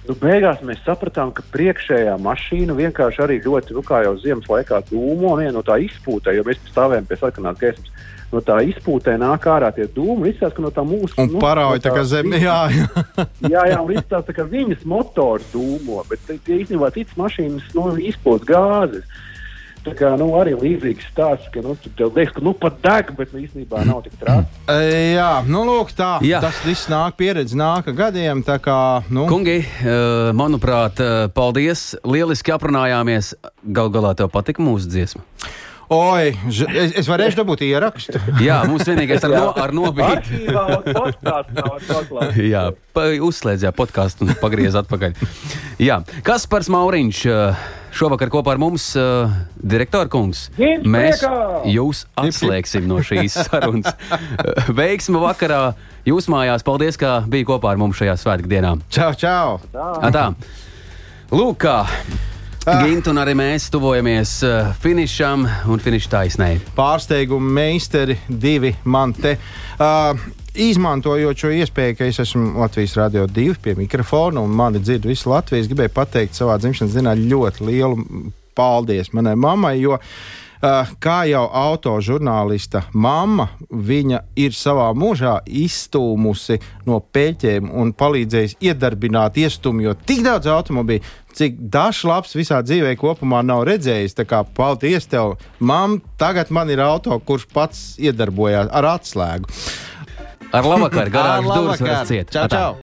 Nu, beigās mēs sapratām, ka priekšējā mašīna vienkārši arī ļoti, nu, kā jau ziemas laikā, dūmo no tā izpūtē, jo mēs stāvējam pie sarkanās gaismas. No tā izpūtē nāk ārā tie dūmi, izskatās, ka no tā mūsu nu, parauj no tā kā zeme, jā, jā. [LAUGHS] jā, jā, un izskatās, tā, ka viņas motors dūmo, bet tie īstenībā citas mašīnas nu, izpūst gāzes. Tā kā nu, arī līdzīgs stāsts, ka nu, tev liekas, ka nu pat deg, bet nu, īstenībā nav tik traki. E, jā, nu lūk, tā. Jā. Tas viss nāk, pieredze nāk gadiem. Kā, nu, Kungi, eh, manuprāt, eh, paldies. Lieliski aprunājāmies. Gal galā tev patika mūsu dziesma. oi, es, es varēšu dabūt ierakstu. Jā, mums vienīgais ar, [LAUGHS] no, ar nobīdi. Jā, pa, uzslēdz jā, podkāstu un pagriez atpakaļ. Jā, Kaspars Mauriņš eh, šovakar kopā ar mums, eh, direktora kungs. Gints Mēs priekā! jūs atslēgsim no šīs [LAUGHS] sarunas. Eh, Veiksma vakarā jūs mājās. Paldies, ka bija kopā ar mums šajā svētdienā. Čau, čau! Tā. Lūk, kā. Gint un arī mēs tuvojamies uh, finišam un finiša taisnē. Pārsteigumu meistari divi man te. Uh, Izmantojot šo iespēju, ka es esmu Latvijas Rādio 2 pie mikrofona un mani dzird visu Latviju, es gribēju pateikt savā dzimšanas dienā ļoti lielu paldies manai mammai, jo Uh, kā jau autožurnālista mamma, viņa ir savā mūžā izstūmusi no peļķiem un palīdzējusi iedarbināt, iestumjot tik daudz automobīļu, cik dažs labs visā dzīvē kopumā nav redzējis. Tā kā paldies tev, mam, tagad man ir auto, kurš pats iedarbojās ar atslēgu. Ar labvakar, garāžas Ar durvis varat ciet. Čau, čau.